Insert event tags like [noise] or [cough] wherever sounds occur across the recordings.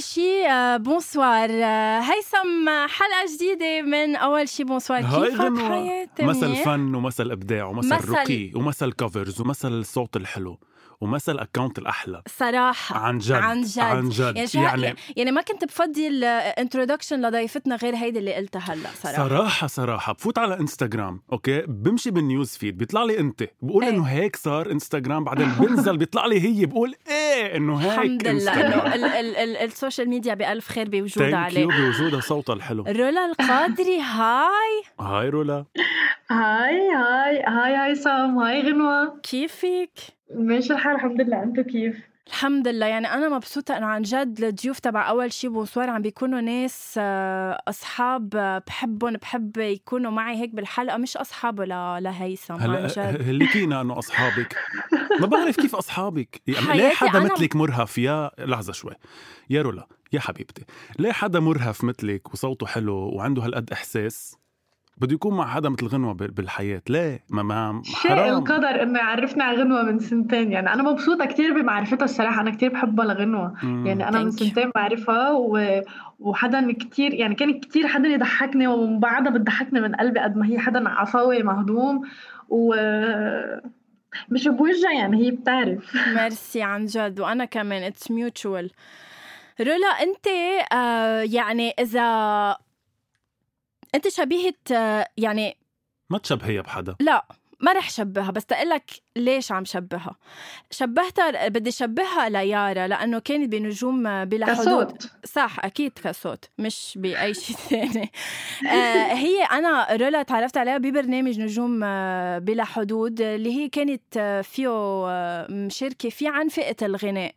أول شي آه، bonsoir. هيثم آه، حلقة جديدة من أول شي bonsoir. كيفك؟ حياتي مثل؟ فن ومثل إبداع ومثل مثل- رقي ومثل covers ومثل الصوت الحلو. ومثل account الأحلى. صراحة. عن جد. عن جد. عن جد. يعني, شو يعني يعني ما كنت بفضي ال introduction لضيفتنا غير هيدي اللي قلتها هلا صراحة. صراحة صراحة. بفوت على انستغرام okay؟ بمشي بال news feed بيطلع لي أنت. بقول إيه. إنه هيك صار انستغرام بعدين بنزل بيطلع لي هي بقول إيه إنه هيك الحمد لله. إنه ال- ال- ال- ال social media بألف خير بوجودها thank you عليه بوجودها صوتها الحلو. رولا القادري هاي. هاي رولا. هاي هاي هاي هيثم هاي غنوة. كيفك؟ ماشي الحال الحمد لله. أنتو كيف؟ الحمد لله. يعني أنا مبسوطة إنه عن جد الضيوف تبع أول شي bonsoir عم بيكونوا ناس آه، أصحاب آه، بحبهم بحب يكونوا معي هيك بالحلقة. مش أصحابه ل- لهيثم عن هلا جد. [laughs] هلكينا إنه أصحابك. ما بعرف كيف أصحابك. [laughs] يعني ليه حدا أنا- مثلك مرهف؟ يا لحظة شوي. يا رولا يا حبيبتي. ليه حدا مرهف مثلك وصوته حلو وعنده هالقد إحساس؟ بده يكون مع حدا مثل غنوة بال- بالحياة. ليه ما ما حرام. القدر إنه يعرفني على غنوة من سنتين. يعني أنا مبسوطة كتير بمعرفتها الصراحة. أنا كتير بحبها لغنوة. مم. يعني أنا من Thank. سنتين بعرفها و... وحدا كتير يعني كان كتير حدا يضحكني ومن بعدها بتضحكني من قلبي قد ما هي حدا عفوي مهضوم. و مش بوجهها يعني هي بتعرف. [laughs] ميرسي عن جد. وأنا كمان it's mutual رولا أنت آه يعني إذا أنت شبيهة آه يعني ما تشبهيها بحدا. لا ما رح شبهها بس تقلك ليش عم شبهها؟ شبهتها بدي شبهها ليارا لأنه كانت بنجوم بلا حدود. كصوت صح أكيد كصوت مش بأي شيء [laughs] ثاني. آه هي أنا رولا تعرفت عليها ببرنامج نجوم آه بلا حدود اللي هي كانت آه فيه مشاركة فيه عن فئة الغناء.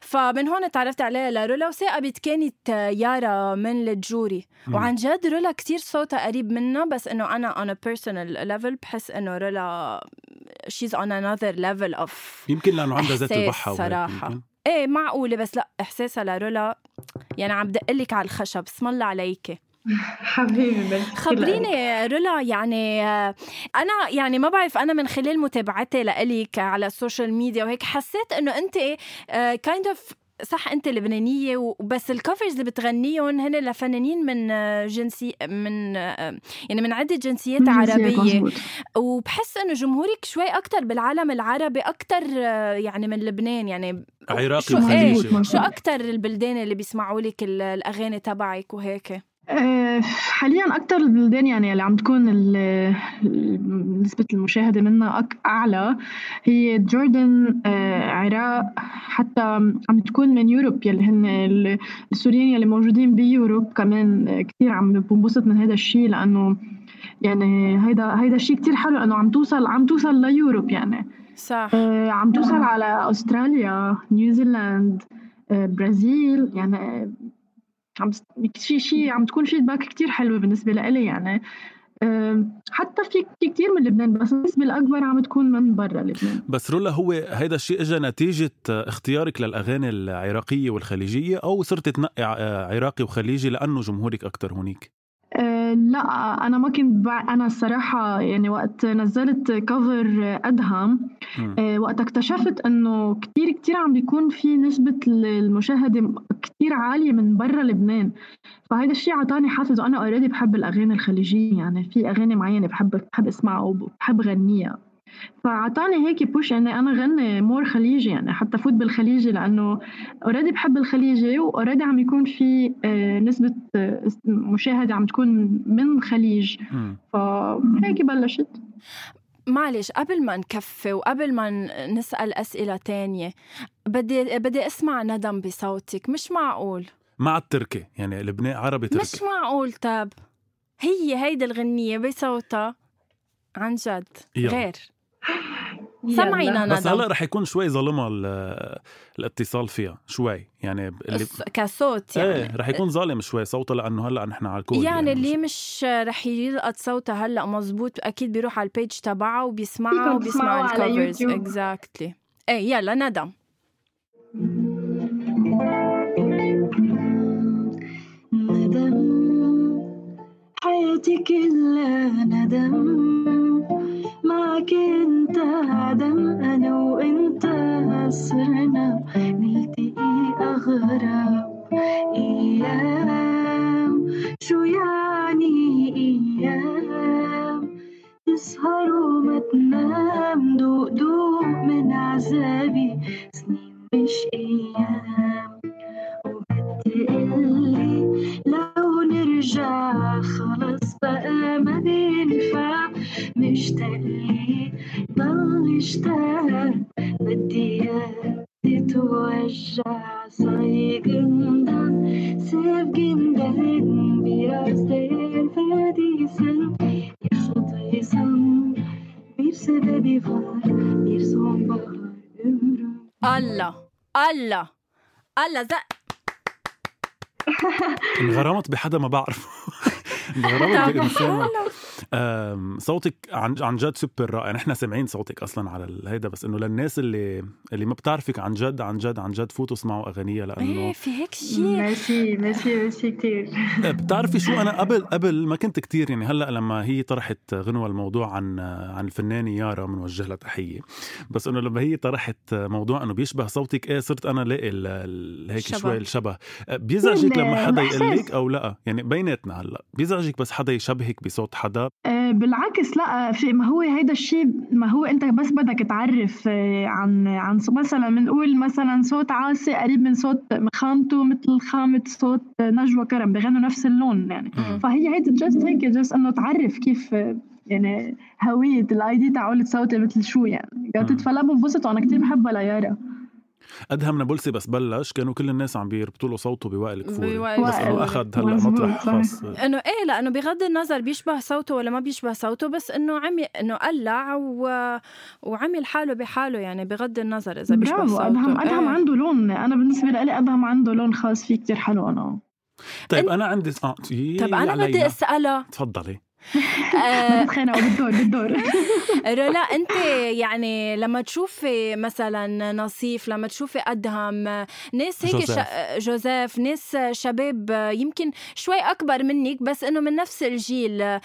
فمن هون تعرفت عليها لرولا وثاقبت كانت يارا من الجوري. وعن جد رولا كتير صوتها قريب منها بس إنه أنا on a personal level بحس إنه رولا she's on another level of يمكن لأنه عندها ذات صراحة. يمكن. إيه معقولة بس لا إحساسها لرولا يعني عم دقلك على الخشب اسم الله عليكي [laughs] حبيبي. خبريني رولا يعني آه، أنا يعني ما بعرف أنا من خلال متابعتي لإلك على ال social media وهيك حسيت إنه أنت kind of صح أنت لبنانية وبس ال covers اللي بتغنيهم هن لفنانين من جنسي من يعني من عدة جنسيات جنسيات عربيه. وبحس إنه جمهورك شوي أكثر بالعالم العربي أكثر يعني من لبنان يعني عراقي شو. إيه شو أكثر البلدان اللي بيسمعوا لك ال- الأغاني تبعك وهيك حاليا أكتر البلدان يعني اللي عم تكون ال- ال- نسبة المشاهدة منها أعلى هي جوردن آه، عراق حتى عم تكون من يوروب يلي هن ال- السوريين يلي موجودين بيوروب كمان آه، كتير عم بنبسط من هذا الشيء لأنه يعني هيدا هيدا الشيء كتير حلو لأنه عم توصل عم توصل ليوروب يعني. صح. آه، عم توصل على أستراليا نيوزيلاند برازيل يعني عم تس- شيء عم تكون feedback كتير حلوة بالنسبة لإلي يعني آه، حتى في في كتير من لبنان بس النسبة الأكبر عم تكون من برا لبنان بس رولا هو هيدا الشيء اجى نتيجة اختيارك للأغاني العراقية والخليجية أو صرت تنقي ع- عراقي وخليجي لأنه جمهورك أكتر هونيك؟ لا أنا ما كنت بع... أنا الصراحة يعني وقت نزلت cover أدهم مم. آه، وقت اكتشفت إنه كتير كتير عم بيكون في نسبة المشاهدة كتير عالية من برا لبنان فهذا الشيء عطاني حافز وأنا already بحب الأغاني الخليجية يعني في أغاني معينة بحب بحب أسمعها وبحب غنيها فعطاني هيك push اني أنا غني more خليجي يعني حتى فوت بالخليجي لأنه already بحب الخليجي و already عم يكون في آه، نسبة آه، مشاهدة عم تكون من خليج. فهيك بلشت. معلش قبل ما نكفي وقبل ما نسأل أسئلة تانية بدي بدي أسمع ندم بصوتك مش معقول. مع التركي يعني لبنان عربي تركي. مش معقول تاب هي هيدي الغنية بصوتها عن جد يلا. غير. سمعينا ندم بس هلا رح يكون شوي ظالمها الاتصال فيها شوي. يعني اللي كصوت يعني. إيه رح يكون ظالم شوي صوتها لأنه هلا نحن على ال call يعني, يعني اللي مش رح يلقط صوتها هلا مزبوط أكيد بيروح على ال page تبعها وبيسمعها وبيسمع ال covers exactly إيه يلا ندم ندم حياتي كلها ندم معك انت عدم أنا وانت صرنا نلتقي أغرب؟ إيام. شو يعني إيام؟ تسهر وما تنام. دوق دوق من عذابي. سنين مش أيام. وبدي قلي لو نرجع بدي تتوجع صاي سيف الله الله الله زق انغرمت بحدا ما بعرفه. [laughs] انغرمت بانسان صوتك عن عن جد سوبر رائع. نحن سامعين صوتك أصلا على هيدا بس إنه للناس اللي اللي ما بتعرفك عن جد عن جد عن جد فوتوا اسمعوا اغانيها لأنه إيه في هيك شيء. ماشي ماشي ماشي كثير بتعرفي شو؟ أنا قبل قبل ما كنت كتير يعني هلأ لما هي طرحت غنوة الموضوع عن عن الفنانة يارا بنوجه لها تحية. بس إنه لما هي طرحت موضوع إنه بيشبه صوتك إيه صرت أنا لاقي هيك شبه. شوي الشبه. بيزعجك لما حدا يقول لك أو لأ؟ يعني بيناتنا هلأ. بيزعجك بس حدا يشبهك بصوت حدا؟ آه، بالعكس لا في ما هو هيدا الشيء ما هو أنت بس بدك تعرف آه، عن عن مثلا بنقول مثلا صوت عاصي قريب من صوت خامته مثل خامة صوت نجوى كرم بغنوا نفس اللون يعني. فهي هيدا just هيك just إنه تعرف كيف آه، يعني هوية ال ID تاعولة صوتي مثل شو يعني. قالت فلا بنبسط وأنا كثير بحبها ليارا. أدهم نابلسي بس بلش كانوا كل الناس عم بيربطوا له صوته بوائل كفوري بوائل بس إنه. أخذ هلا مطرح. خاص إنه إيه لأنه بغض النظر بيشبه صوته ولا ما بيشبه صوته بس إنه عم إنه قلع و... وعمل حاله بحاله يعني بغض النظر إذا بيشبه برافو صوته ادهم أدهم إيه. عنده لون أنا بالنسبة لي أدهم عنده لون خاص فيه كثير حلو أنا طيب أنا عندي آه يي طب أنا بدي. اسالها تفضلي آه، بتخانقوا بالدور بالدور. [laughs] رولا أنت يعني لما تشوفي مثلا نصيف لما تشوفي أدهم ناس هيك جوزيف. ش... جوزيف ناس شباب يمكن شوي أكبر منك بس إنه من نفس الجيل. آه،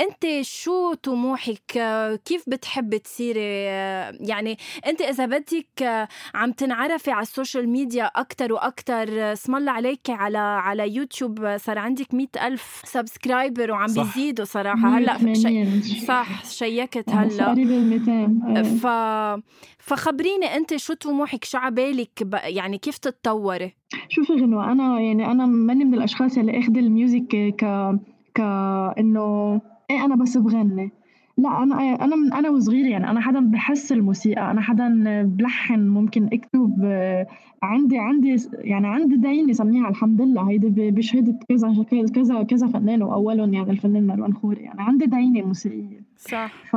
أنت شو طموحك؟ آه، كيف بتحبي تصيري؟ آه، يعني أنت إذا بدك آه، عم تنعرفي على ال social media أكثر وأكثر اسم الله عليك على على يوتيوب صار عندك مئة ألف subscriber وعم صح. بيزيدوا صراحة. هلأ شي... 180. صح شيكت هلأ. هلا 200 ف فخبريني أنت شو طموحك؟ شو عبالك؟ ب... يعني كيف تتطوري؟ شوفي غنوة أنا يعني أنا ماني من الأشخاص اللي أخذ ال music ك ك إنه إيه أنا بس بغني. لا أنا أنا من أنا وصغيرة يعني أنا حدا بحس الموسيقى أنا حدا بلحن ممكن أكتب آه، عندي عندي يعني عندي دايني سميها الحمد لله هيدي ب- بشهادة كذا كذا كذا فنان وأولهم يعني الفنان مروان خوري يعني عندي دايني موسيقية. صح. ف...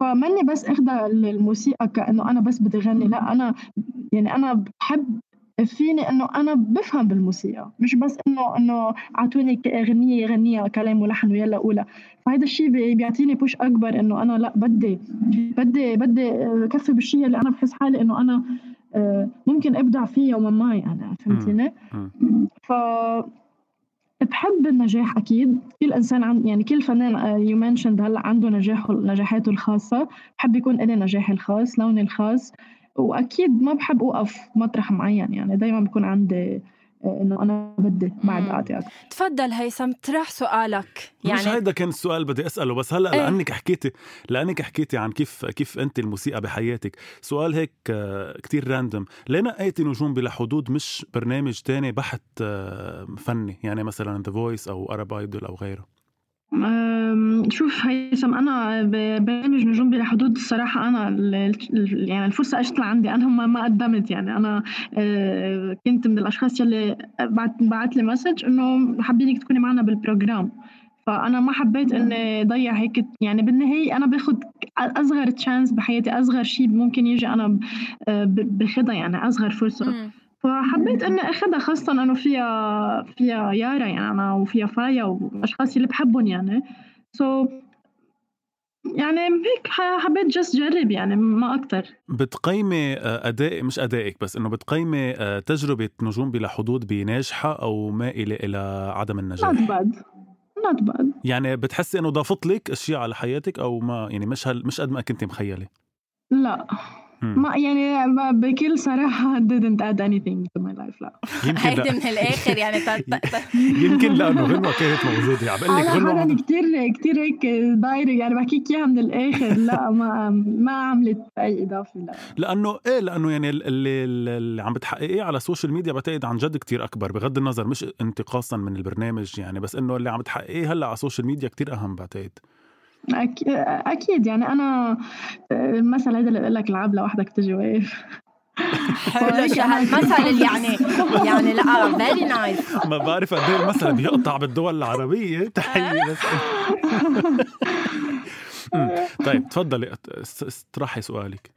فماني بس اخذة الموسيقى كأنه أنا بس بدي غني لا أنا يعني أنا بحب فيني إنه أنا بفهم بالموسيقى مش بس إنه أعطوني ك- أغنية غنية كلام ولحن ويلا قولها فهذا الشيء بي- بيعطيني push أكبر إنه أنا لأ بدي بدي بدي كفي بالشيء اللي أنا بحس حالي إنه أنا آه، ممكن أبدع فيه يوما ما يعني فهمتيني؟ مم. ف بحب النجاح أكيد كل إنسان عن يعني كل فنان you mentioned هلأ عنده نجاحه نجاحاته الخاصة بحب يكون لي نجاحي الخاص لوني الخاص وأكيد ما بحب أوقف مطرح معين يعني دائما بكون عندي آه، إنه أنا بدي بعد. اعطي أكثر تفضل هيثم طرح سؤالك. يعني مش هيدا كان السؤال بدي أسأله بس هلأ إيه. لأنك حكيتي لأنك حكيتي عن كيف كيف أنت الموسيقى بحياتك. سؤال هيك آه، كتير random ليه نقيتي نجوم بلا حدود مش برنامج تاني بحت آه، فني؟ يعني مثلا The Voice أو Arab Idol أو غيره. شوف هيثم أنا ببرنامج نجوم بلا حدود الصراحة. أنا يعني الفرصة أجت لعندي. أنا ما ما قدمت يعني. أنا أه، كنت من الأشخاص يلي بعت بعت لي message إنه حابينك تكوني معنا بال program. فأنا ما حبيت إني ضيع هيك يعني بالنهاية أنا باخد أصغر chance بحياتي أصغر شيء ممكن يجي أنا ب- ب- باخدها يعني أصغر فرصة. فحبيت إني أخذها خاصة إنه فيها فيها يارا يعني أنا وفيها فايا والاشخاص اللي بحبهم يعني. سو so, يعني هيك حبيت جست جرب يعني ما أكتر. بتقيمي آه، أداء مش أدائك بس إنه بتقيمي آه، تجربة نجوم بلا حدود بناجحة أو مائله إلى عدم not النجاح bad. Not bad. يعني بتحسي إنه ضافت لك أشياء على حياتك أو ما يعني مش هل مش قد ما كنت مخيلة؟ لا. ما يعني ب- بكل صراحة [laughs] didn't add anything to my life لا. يمكن من الآخر يعني [laughs] يمكن لأنه غنوه كانت موجودة عم بقول لك حدا موجودة. كتير كتير هيك direct يعني بحكيك إياها من الآخر لا ما ما عملت أي إضافة لا. لأنه إيه لأنه يعني اللي, اللي عم بتحققيه على ال social media بعتقد عن جد كتير أكبر بغض النظر مش انتقاصا من البرنامج يعني بس إنه اللي عم تحققيه هلأ على ال social media كتير أهم بعتقد. أكيد يعني أنا المثل هذا اللي بقول لك العب لوحدك تجي واقف. حلو. اللي يعني يعني لا very nice ما بعرف قد إيه المثل بيقطع بالدول العربية. [laughs] تحية. [laughs] بس أمم، طيب تفضلي. اس- اطرحي سؤالك.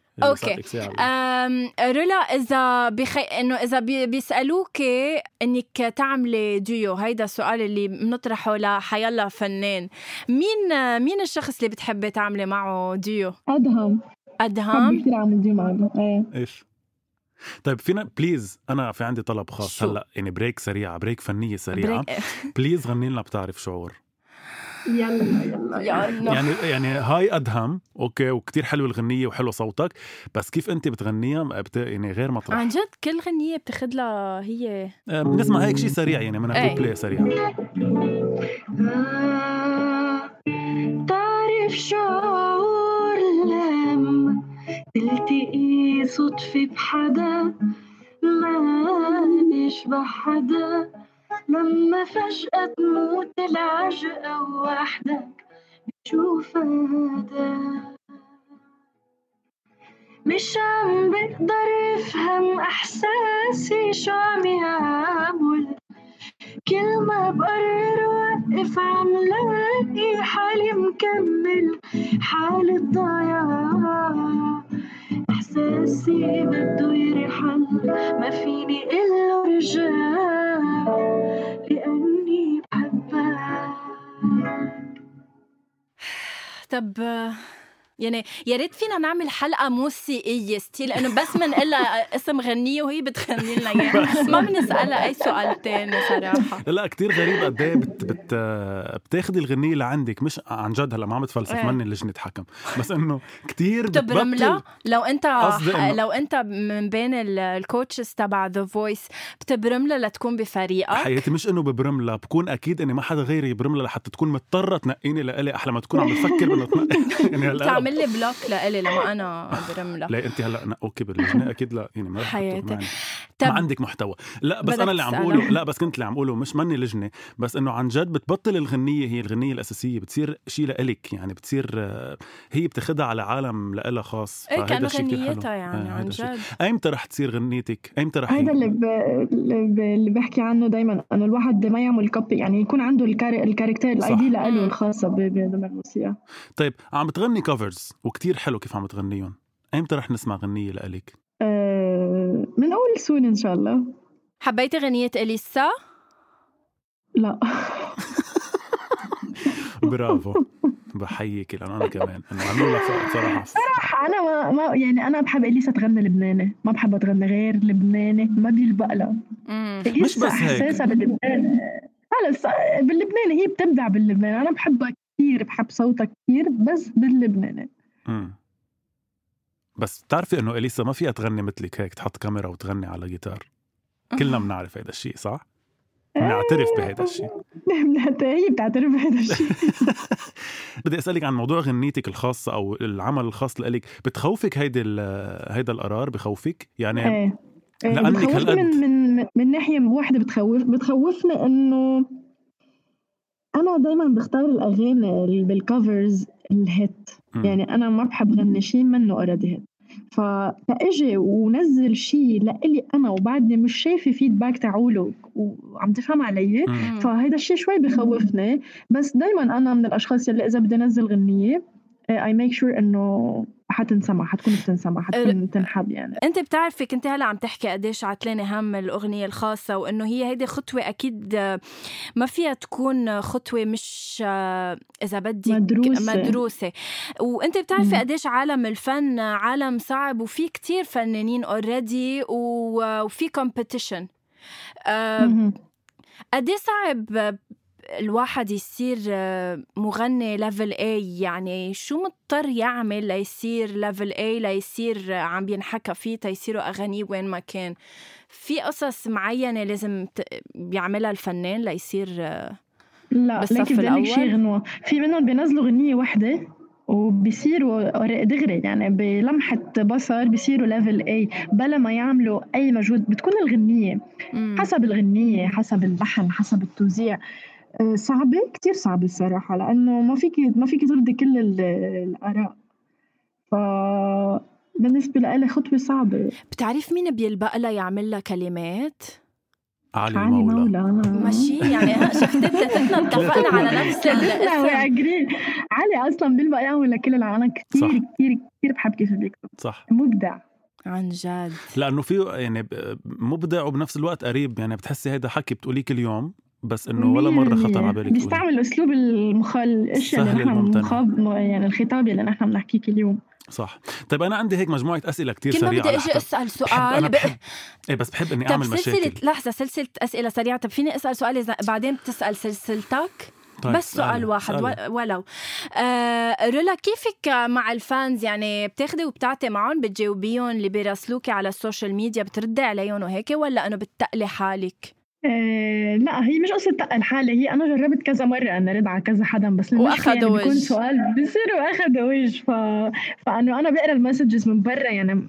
ساعة. أم رولا إذا بخي... إنه إذا بي... بيسالوك إنك تعملي ديو هيدا السؤال اللي بنطرحه لحيلا فنان. مين مين الشخص اللي بتحبي تعملي معه ديو؟ أدهم. أدهم؟ كثير اعمل دي معنا إيه. إيش؟ طيب فينا please أنا في عندي طلب خاص. شو؟ هلأ يعني break سريعه break فنية سريعة. break please [laughs] غني لنا بتعرف شعور. يلا. يلا يا الله. يعني يعني هاي أدهم. أوكي وكتير حلوة الغنية وحلو صوتك. بس كيف أنت بتغنيها؟ بت... يعني غير مطرح. عن جد كل غنية بتاخد لها هي آه، بنسمع هيك شيء سريع يعني من إيه. play سريع. تعرف شعور لما تلتقي صدفة بحدا؟ ما بيشبه حدا. لما فجأة تموت العجقة ووحدك بتشوف هذا. مش عم بقدر افهم إحساسي شو عم يعمل. كل ما بقرر وقف عم لاقي حالي مكمل. حالة ضياع إحساسي بده يرحل. ما فيني إلا رجع لأني بحبك. طب يعني يا ريت فينا نعمل حلقة موسيقية ستيل انه بس بنقول لها اسم غنية وهي بتغني لنا اياه ما بنسألها أي سؤال تاني صراحة. لا كتير غريب قد إيه بت بت بتاخدي الغنية اللي عندك مش عن جد هلأ ما عم بتفلسف إيه. مني لجنة حكم بس إنه كتير بتبرملها بتبطل. لو أنت لو أنت من بين ال- الcoaches تبع The Voice بتبرملها لتكون بفريقك؟ حياتي مش إنه ببرملها بكون أكيد إني ما حدا غيري يبرملها لحتى تكون مضطرة تنقيني لإلي أحلى ما تكون عم بتفكر انه تنقي [laughs] يعني هلأ بتعمل لي block لإلي لما أنا برملها لا أنت هلأ نقوكي باللجنة أكيد لا يعني ما رح حياتي. ما عندك محتوى لا بس أنا اللي عم. اقوله لا بس كنت اللي عم اقوله مش مني لجنة بس إنه عن جد بتبطل الغنية هي الغنية الأساسية بتصير شيء لإلك يعني بتصير آه، هي بتاخدها على عالم لإلها خاص إيه كأنه. غنيتها يعني آه، عن. جد ايمتى رح تصير غنيتك ايمتى رح هذا اللي ب... اللي بحكي عنه دائما إنه الواحد ما يعمل copy يعني يكون عنده ال char... ال character ال ID مم. له الخاصة ب- بدماغ الموسيقى طيب عم بتغني covers وكتير حلو كيف عم تغنيهم ايمتى رح نسمع غنية لإلك. من أول سون إن شاء الله. حبيتي غنية أليسا؟ لا. [laughs] برافو. بحييك لأنه أنا كمان. انه عملوا لها فوق صراحة. أنا ما, ما يعني أنا بحب أليسا تغني لبناني. ما بحبها تغني غير لبناني. ما بيلبق لها. مش بس هيك. احساسها باللبناني خلص باللبناني. هي بتبدع باللبناني أنا بحبها كثير بحب صوتها كثير بس باللبناني. مم. بس بتعرفي إنه إليسا ما فيها تغني مثلك هيك تحط كاميرا وتغني على جيتار. كلنا بنعرف هذا الشيء صح؟ بنعترف بهذا الشيء [laughs] هي بتعترف بهذا الشيء [laughs] بدي أسألك عن موضوع غنيتك الخاصة أو العمل الخاص لك بتخوفك هيدي هيدا القرار؟ بخوفك؟ يعني إيه. إيه، لأنك هالقد من من من ناحية واحدة بتخوف بتخوفني إنه أنا دائما بختار الأغاني بال covers ال hit. يعني أنا ما بحب غني شيء منه already hit فإجي ونزل شيء لإلي أنا وبعدني مش شايفة feedback تعوله وعم تفهم علي. فهيدا الشيء شوي بخوفني. بس دائما أنا من الأشخاص يلي إذا بدي أنزل غنية I make sure إنه حتنسمع حتكون بتنسمع حتكون تنحب يعني أنت بتعرفي كنت هلا عم تحكي قديش عتلانة هم الأغنية الخاصة وإنه هي هيدي خطوة أكيد آه، ما فيها تكون خطوة مش آه، إذا بدك مدروسة. مدروسة وأنت بتعرفي. قديش عالم الفن عالم صعب وفي كتير فنانين already وفي competition مهم. قد صعب الواحد يصير آه، مغني level A يعني شو مضطر يعمل ليصير level A ليصير عم بينحكى فيه تيصيروا أغانيه وين ما كان في قصص معينة لازم بيعملها الفنان ليصير آه، لا بالصف شيء الأول؟ غنوة في منهم بينزلوا غنية واحدة وبيصيروا دغري يعني بلمحة بصر بيصيروا ليفل اي بلا ما يعملوا أي مجهود بتكون الغنية مم. حسب الغنية حسب اللحن حسب التوزيع آه، صعبة كتير صعبة الصراحة لأنه ما فيك ما فيك ترضي كل ال- الآراء. ف بالنسبة لإلي خطوة صعبة. بتعرف مين بيلبق لها يعمل لها كلمات؟ علي علي مولا. أنا ماشي يعني شفت ثلاثتنا اتفقنا على نفس الاسم اجري علي أصلا بيلبق يعمل لكل العالم. كثير. كثير كثير بحب كيف بيكتب صح. مبدع. عن جد. لأنه فيه يعني ب- مبدع وبنفس الوقت قريب يعني بتحسي هيدا حكي بتقوليه كل يوم. بس إنه ولا مرة خطر على بالك. بيستعمل أسلوب المخال الاشياء اللي نحن. مخاب يعني الخطاب اللي نحن بنحكيه كل يوم. صح. طيب أنا عندي هيك مجموعة أسئلة كل ما سريعة بدي أجي أسأل سؤال أنا ب- بحب إيه بس بحب إني أعمل سلسلة مشاكل لحظة سلسلة أسئلة سريعة. طب فيني أسأل سؤال إذا بعدين بتسأل سلسلتك؟ طيب بس سؤال اسألي، واحد اسألي. و- ولو. آه رولا كيفك مع ال fans؟ يعني بتاخدي وبتعطي معهم بتجاوبيهم اللي بيراسلوكي على ال social media بتردي عليهم وهيك ولا إنه بتقلي حالك؟ آه لا هي مش قصة تقل حالي هي أنا جربت كذا مرة أن أرد على كذا حدا بس وأخدوا يعني بيكون. سؤال بيصيروا أخذوا وجه ف... فأنه أنا بقرأ المسجز من برا يعني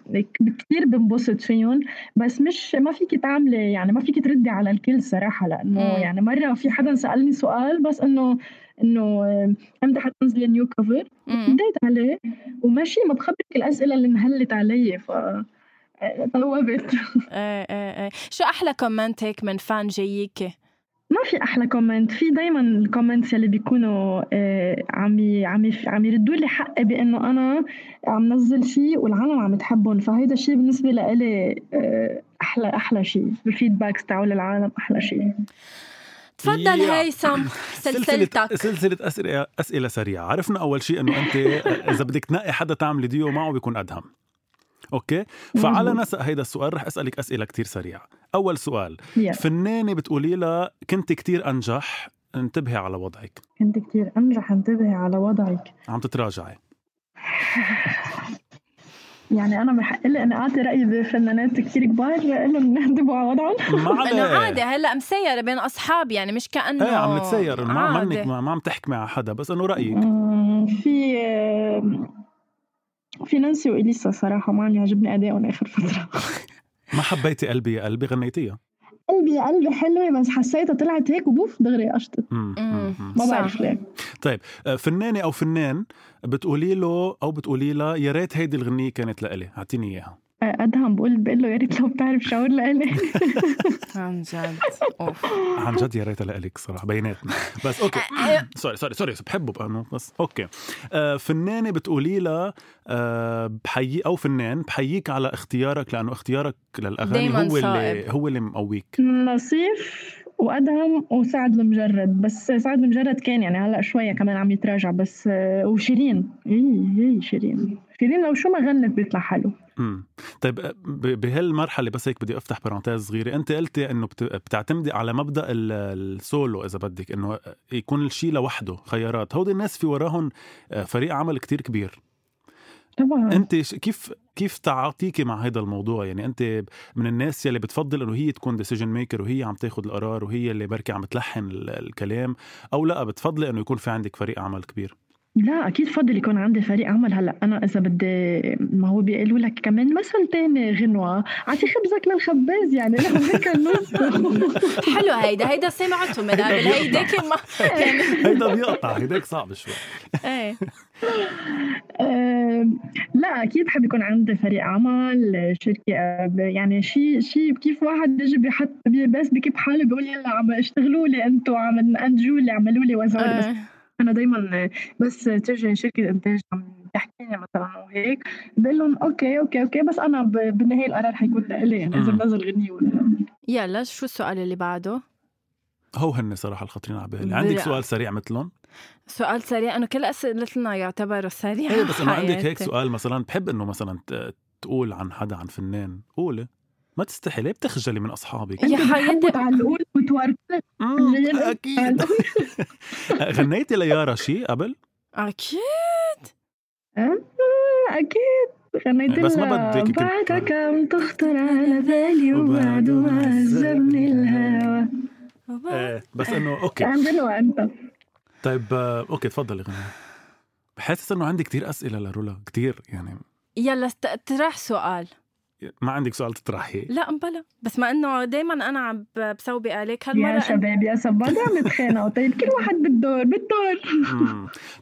كثير بنبسط فيهم بس مش ما فيك تعملي يعني ما فيك تردي على الكل صراحة لأنه مم. يعني مرة في حدا سألني سؤال بس إنه إنه آه، أمتى حتنزلي نيو كفر. رديت عليه وماشي ما بخبرك الأسئلة اللي انهلت علي ف آه، توبت إيه إيه إيه. شو أحلى comment هيك من fan جاييكي ما في أحلى comment في دايما ال comments اللي بيكونوا آه، عم عم عم يردوا لي حقي بإنه أنا عم نزل شيء والعالم عم تحبهم. فهيدا الشيء بالنسبة لإلي آه، أحلى أحلى شيء ال feedbacks تاعوا للعالم أحلى شيء تفضل. هيثم. [laughs] سلسلتك. سلسلة أسئلة أسئلة سريعة. عرفنا أول شيء إنه أنت إذا بدك تنقي حدا تعملي ديو معه بيكون أدهم. okay؟ فعلى. نسق هيدا السؤال رح أسألك أسئلة كتير سريعة. أول سؤال فنانة بتقولي لها كنت كتير أنجح انتبهي على وضعك. كنت كتير أنجح انتبهي على وضعك. عم تتراجعي. [laughs] يعني أنا بحق لي اني أعطي رايي بفنانات كتير كبار لهم ينتبهوا على وضعهم. إنه عادي هلأ مسيرة بين أصحاب يعني مش كأنه إيه عم نتسير ما. منك ما ما عم تحكمي على حدا بس إنه رأيك. في في نانسي وإليسا صراحة ما عم يعجبني ادائهم آخر فترة. ما حبيتي قلبي يا قلبي غنيتيها. قلبي يا قلبي حلوة بس حسيتها طلعت هيك وبوف دغري قشطت. ما. بعرف ليه. طيب آه، فنانة أو فنان بتقولي له أو بتقولي لها يا ريت هيدي الغنية كانت لإلي أعطيني إياها. أدهم بقول بقول له يا ريت لو بتعرف شاور لإلي [laughs] عن جد. أوف. عن جد يا ريتها لإلك صراحة بيناتنا. بس okay. [laughs] sorry sorry sorry بحبه بقى. بس okay. آه فنانة بتقولي لها آه بحيي أو فنان بحييك على اختيارك لأنه اختيارك للأغاني هو اللي. هو اللي مقويك. نصيف وأدهم وسعد المجرد بس سعد المجرد كان يعني هلأ شوية كمان عم يتراجع بس آه، وشيرين. إي إي شيرين. شيرين لو شو ما غنت بيطلع حلو. امم طيب آه، ب- بهالمرحلة بس هيك بدي أفتح parenthèse صغيرة. أنت قلتي إنه بت- بتعتمدي على مبدأ ال- السولو إذا بدك إنه يكون الشيء لوحده خيارات. هودي الناس في وراهم آه، فريق عمل كتير كبير. طبعا أنت ش- كيف كيف تعاطيكي مع هذا الموضوع؟ يعني أنت من الناس يلي بتفضل إنه هي تكون decision maker وهي عم تاخذ القرار وهي اللي بركي عم تلحن ال- الكلام أو لأ بتفضلي إنه يكون في عندك فريق عمل كبير؟ لا أكيد فضل يكون عندي فريق عمل. هلأ أنا إذا بدي ما هو بيقولوا لك كمان مثل تاني غنوة. عطي خبزك للخباز يعني. لهم هيك [laughs] النص حلو هيدا. هيدا سمعته من قبل. هيداك ما يعني هيدا بيقطع. هيداك صعب شوي. إيه. آم، لا أكيد بحب يكون عندي فريق عمل شركة آه، يعني شيء شيء كيف واحد بيجي بيحط بي- بس بكب حاله بيقول يلا عم اشتغلوا لي أنتم عم انتجوا لي اعملوا لي وزاري بس إيه. أنا دايما بس تجي شركة إنتاج عم تحكيني مثلا وهيك بقول لهم okay okay okay بس أنا ب- بالنهايه القرار حيكون لإلي يعني إذا. بنزل غنية ولا لا. يلا شو السؤال اللي بعده؟ هو هن صراحة الخطرين على بالي عندك. سؤال سريع مثلهم سؤال سريع. انه كل أسئلتنا يعتبروا سريع إيه بس انه عندك هيك. سؤال مثلا بحب إنه مثلا ت- تقول عن حدا عن فنان. قولي. ما تستحي ليه بتخجلي من أصحابك؟ يا حياتي وتورطوا مم، اللي- [laughs] [laughs] أكيد. غنيتي ليارا شيء قبل؟ أكيد. أكيد. غنيت بس ما بدك بعدك عم تخطر على بالي وبعد ما عذبني الهوى إيه بس إنه okay. عم انت طيب آه، okay تفضلي غنى بحاسس إنه عندي كتير أسئلة لرولا كتير يعني. يلا اطرح سؤال. ما عندك سؤال تطرحي لا بلا. بس ما إنه دائما أنا عم ب- بسوي بقالك يا هالمره شباب يا شباب عم نتخانقوا [laughs] طيب كل واحد بالدور بالدور.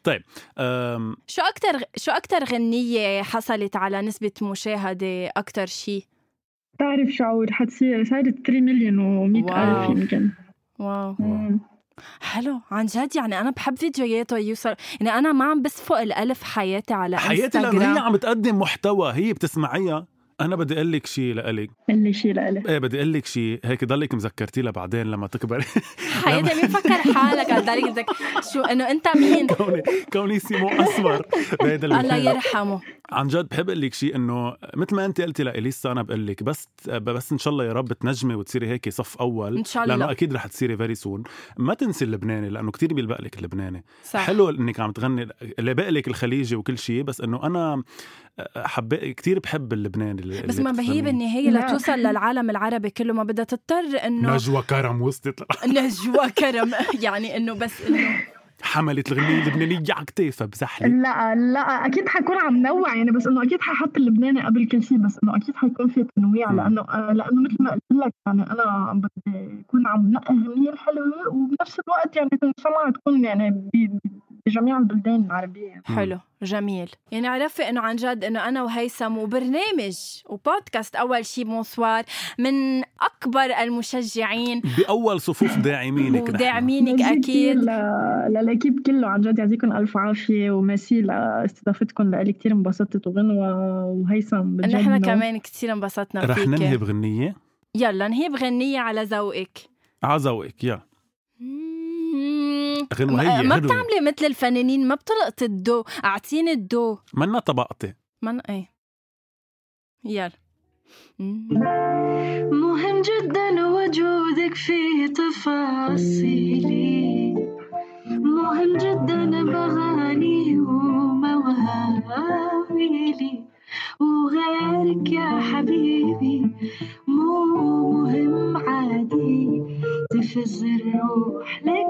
طيب أم، شو أكثر شو أكثر غنية حصلت على نسبة مشاهدة أكثر شيء تعرف شعور؟ حتصير صارت 3 مليون و100 واو. ألف يمكن. واو. مم. حلو. عن جد يعني أنا بحب فيديوهاته يوصل. يعني أنا ما عم بصفق الألف حياتي على حياتي لأنه هي انستغرام عم تقدم محتوى هي بتسمعيها. أنا بدي أقول لك شيء لإلك. اللي شيء لإلي إيه بدي أقول لك شيء هيك ضلك مذكرتي لها بعدين لما تكبري. [laughs] حياتي مين فكر حالك ذلك بدك شو إنه أنت مين؟ [laughs] كوني كوني سيمو أسمر. بهيدا [laughs] الله يرحمه. عن جد بحب أقول لك شيء إنه مثل ما أنت قلتي لإليسا أنا بقول لك بس بس إن شاء الله يا رب تنجمي وتصيري هيك صف أول. إن شاء الله. لأنه أكيد رح تصيري very soon ما تنسي اللبناني لأنه كتير بيلبق لك اللبناني. صح. حلو إنك عم تغني لبق لك الخليجي وكل شيء بس إنه أنا حب كتير بحب اللبناني. بس ما هي. بالنهايه لا. لتوصل للعالم العربي كله ما بدها تضطر إنه نجوى كرم وصلت [laughs] نجوى كرم يعني إنه بس إنه حملت الغنية اللبنانية على كتافها بزحلة لا لا أكيد حكون عم نوع يعني بس إنه أكيد ححط اللبناني قبل كل شيء بس إنه أكيد حيكون في تنويع مم. لأنه آه، لأنه مثل ما قلت لك يعني أنا بدي أكون عم نقي أغنية الحلوه وبنفس الوقت يعني تنسمع تكون يعني بجميع البلدان العربية. يعني. حلو جميل. يعني عرفي إنه عن جد إنه أنا وهيثم وبرنامج وبودكاست أول شي bonsoir من أكبر المشجعين. بأول صفوف داعمينك. وداعمينك ميرسي أكيد. لل équipe كله عن جد يعطيكم ألف عافية وميرسي لاستضافتكم. لإلي كثير انبسطت وغنوة وهيثم بجد نحن كمان كثير انبسطنا رح ننهي فيك بغنية؟ يلا نهي بغنية على ذوقك. عذوقك يا مم. ما غنوة. بتعملي مثل الفنانين ما بتلقط الدو أعطيني الدو منا طبقتي. من إيه. يلا. مهم جدا وجودك في تفاصيلي. مهم جدا بغاني ومواويلي وغيرك يا حبيبي مو مهم عادي. تفز الروح لك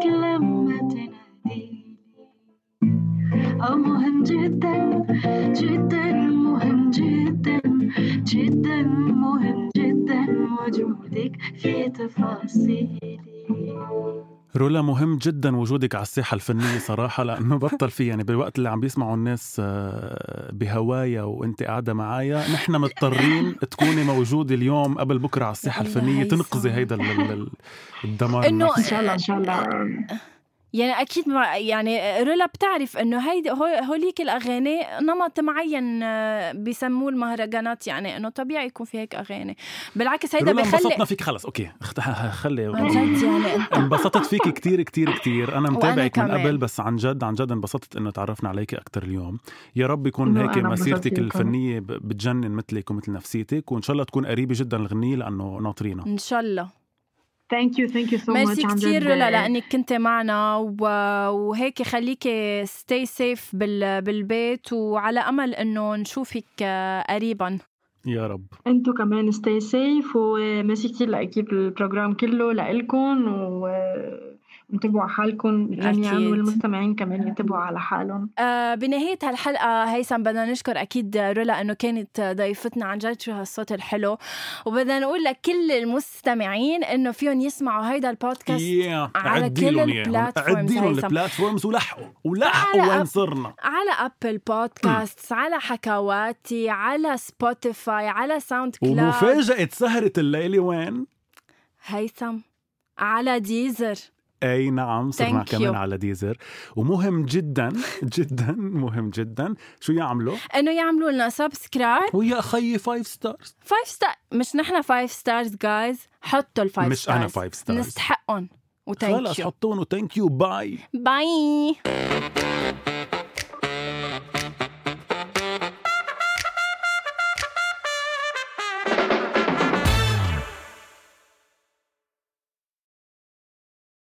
مهم جدا جدا مهم جدا جدا مهم جدا. وجودك في تفاصيلي. رولا مهم جدا وجودك على الساحة الفنية صراحة لأنه بطل في يعني بالوقت اللي عم بيسمعوا الناس آه، بهوايا وأنت قاعدة معايا نحن مضطرين تكوني موجودة اليوم قبل بكرة على الساحة الفنية. تنقذي هيدا ال- ال- ال- الدمار إنه-. إن شاء الله إن شاء الله. يعني أكيد ما يعني رولا بتعرف إنه هيدي هو- هوليك الأغاني نمط معين آه، بيسموه المهرجانات يعني إنه طبيعي يكون في هيك أغاني. بالعكس هيدا رولا انبسطنا بخلي فيك خلص أوكي [laughs] خلي عن جد يعني [laughs] انبسطت فيكي كتير كتير كتير. أنا متابعك من. قبل بس عن جد عن جد انبسطت إنه تعرفنا عليك أكثر اليوم. يا رب يكون هيك مسيرتك. الفنية بتجنن مثلك ومثل نفسيتك وإن شاء الله تكون قريبة جدا الغنيه لأنه ناطرينا إن شاء الله. thank you thank you so much merci كثير رولا لانك كنت معنا و... وهيك خليكي stay safe بال... بالبيت وعلى أمل إنه نشوفك آه، قريبا. يا رب. انتو كمان stay safe و merci كثير ل l'équipe ال program كله لإلكم و انتبهوا على حالكم جميعا أكيد. والمستمعين كمان ينتبهوا على حالهم آه بنهاية هالحلقة هيثم بدنا نشكر أكيد رولا إنه كانت ضيفتنا عن جد شو هالصوت الحلو وبدنا نقول لكل المستمعين إنه فيهم يسمعوا هيدا البودكاست يا على كل. ال platforms عدي لهم هيثم. ال platforms ولحقوا ولحقوا على وين صرنا على Apple Podcast على حكواتي على Spotify على SoundCloud ومفاجأة سهرة الليلة وين؟ هيثم على Deezer أي نعم صرنا كمان. على Deezer. ومهم جدا [laughs] جدا مهم جدا. شو يعملوا؟ إنه يعملوا لنا subscribe ويا خيي five stars five star مش نحن five stars جايز حطوا ال five مش stars أنا five stars نستحقهم. خلص و thank you حطون و thank you bye bye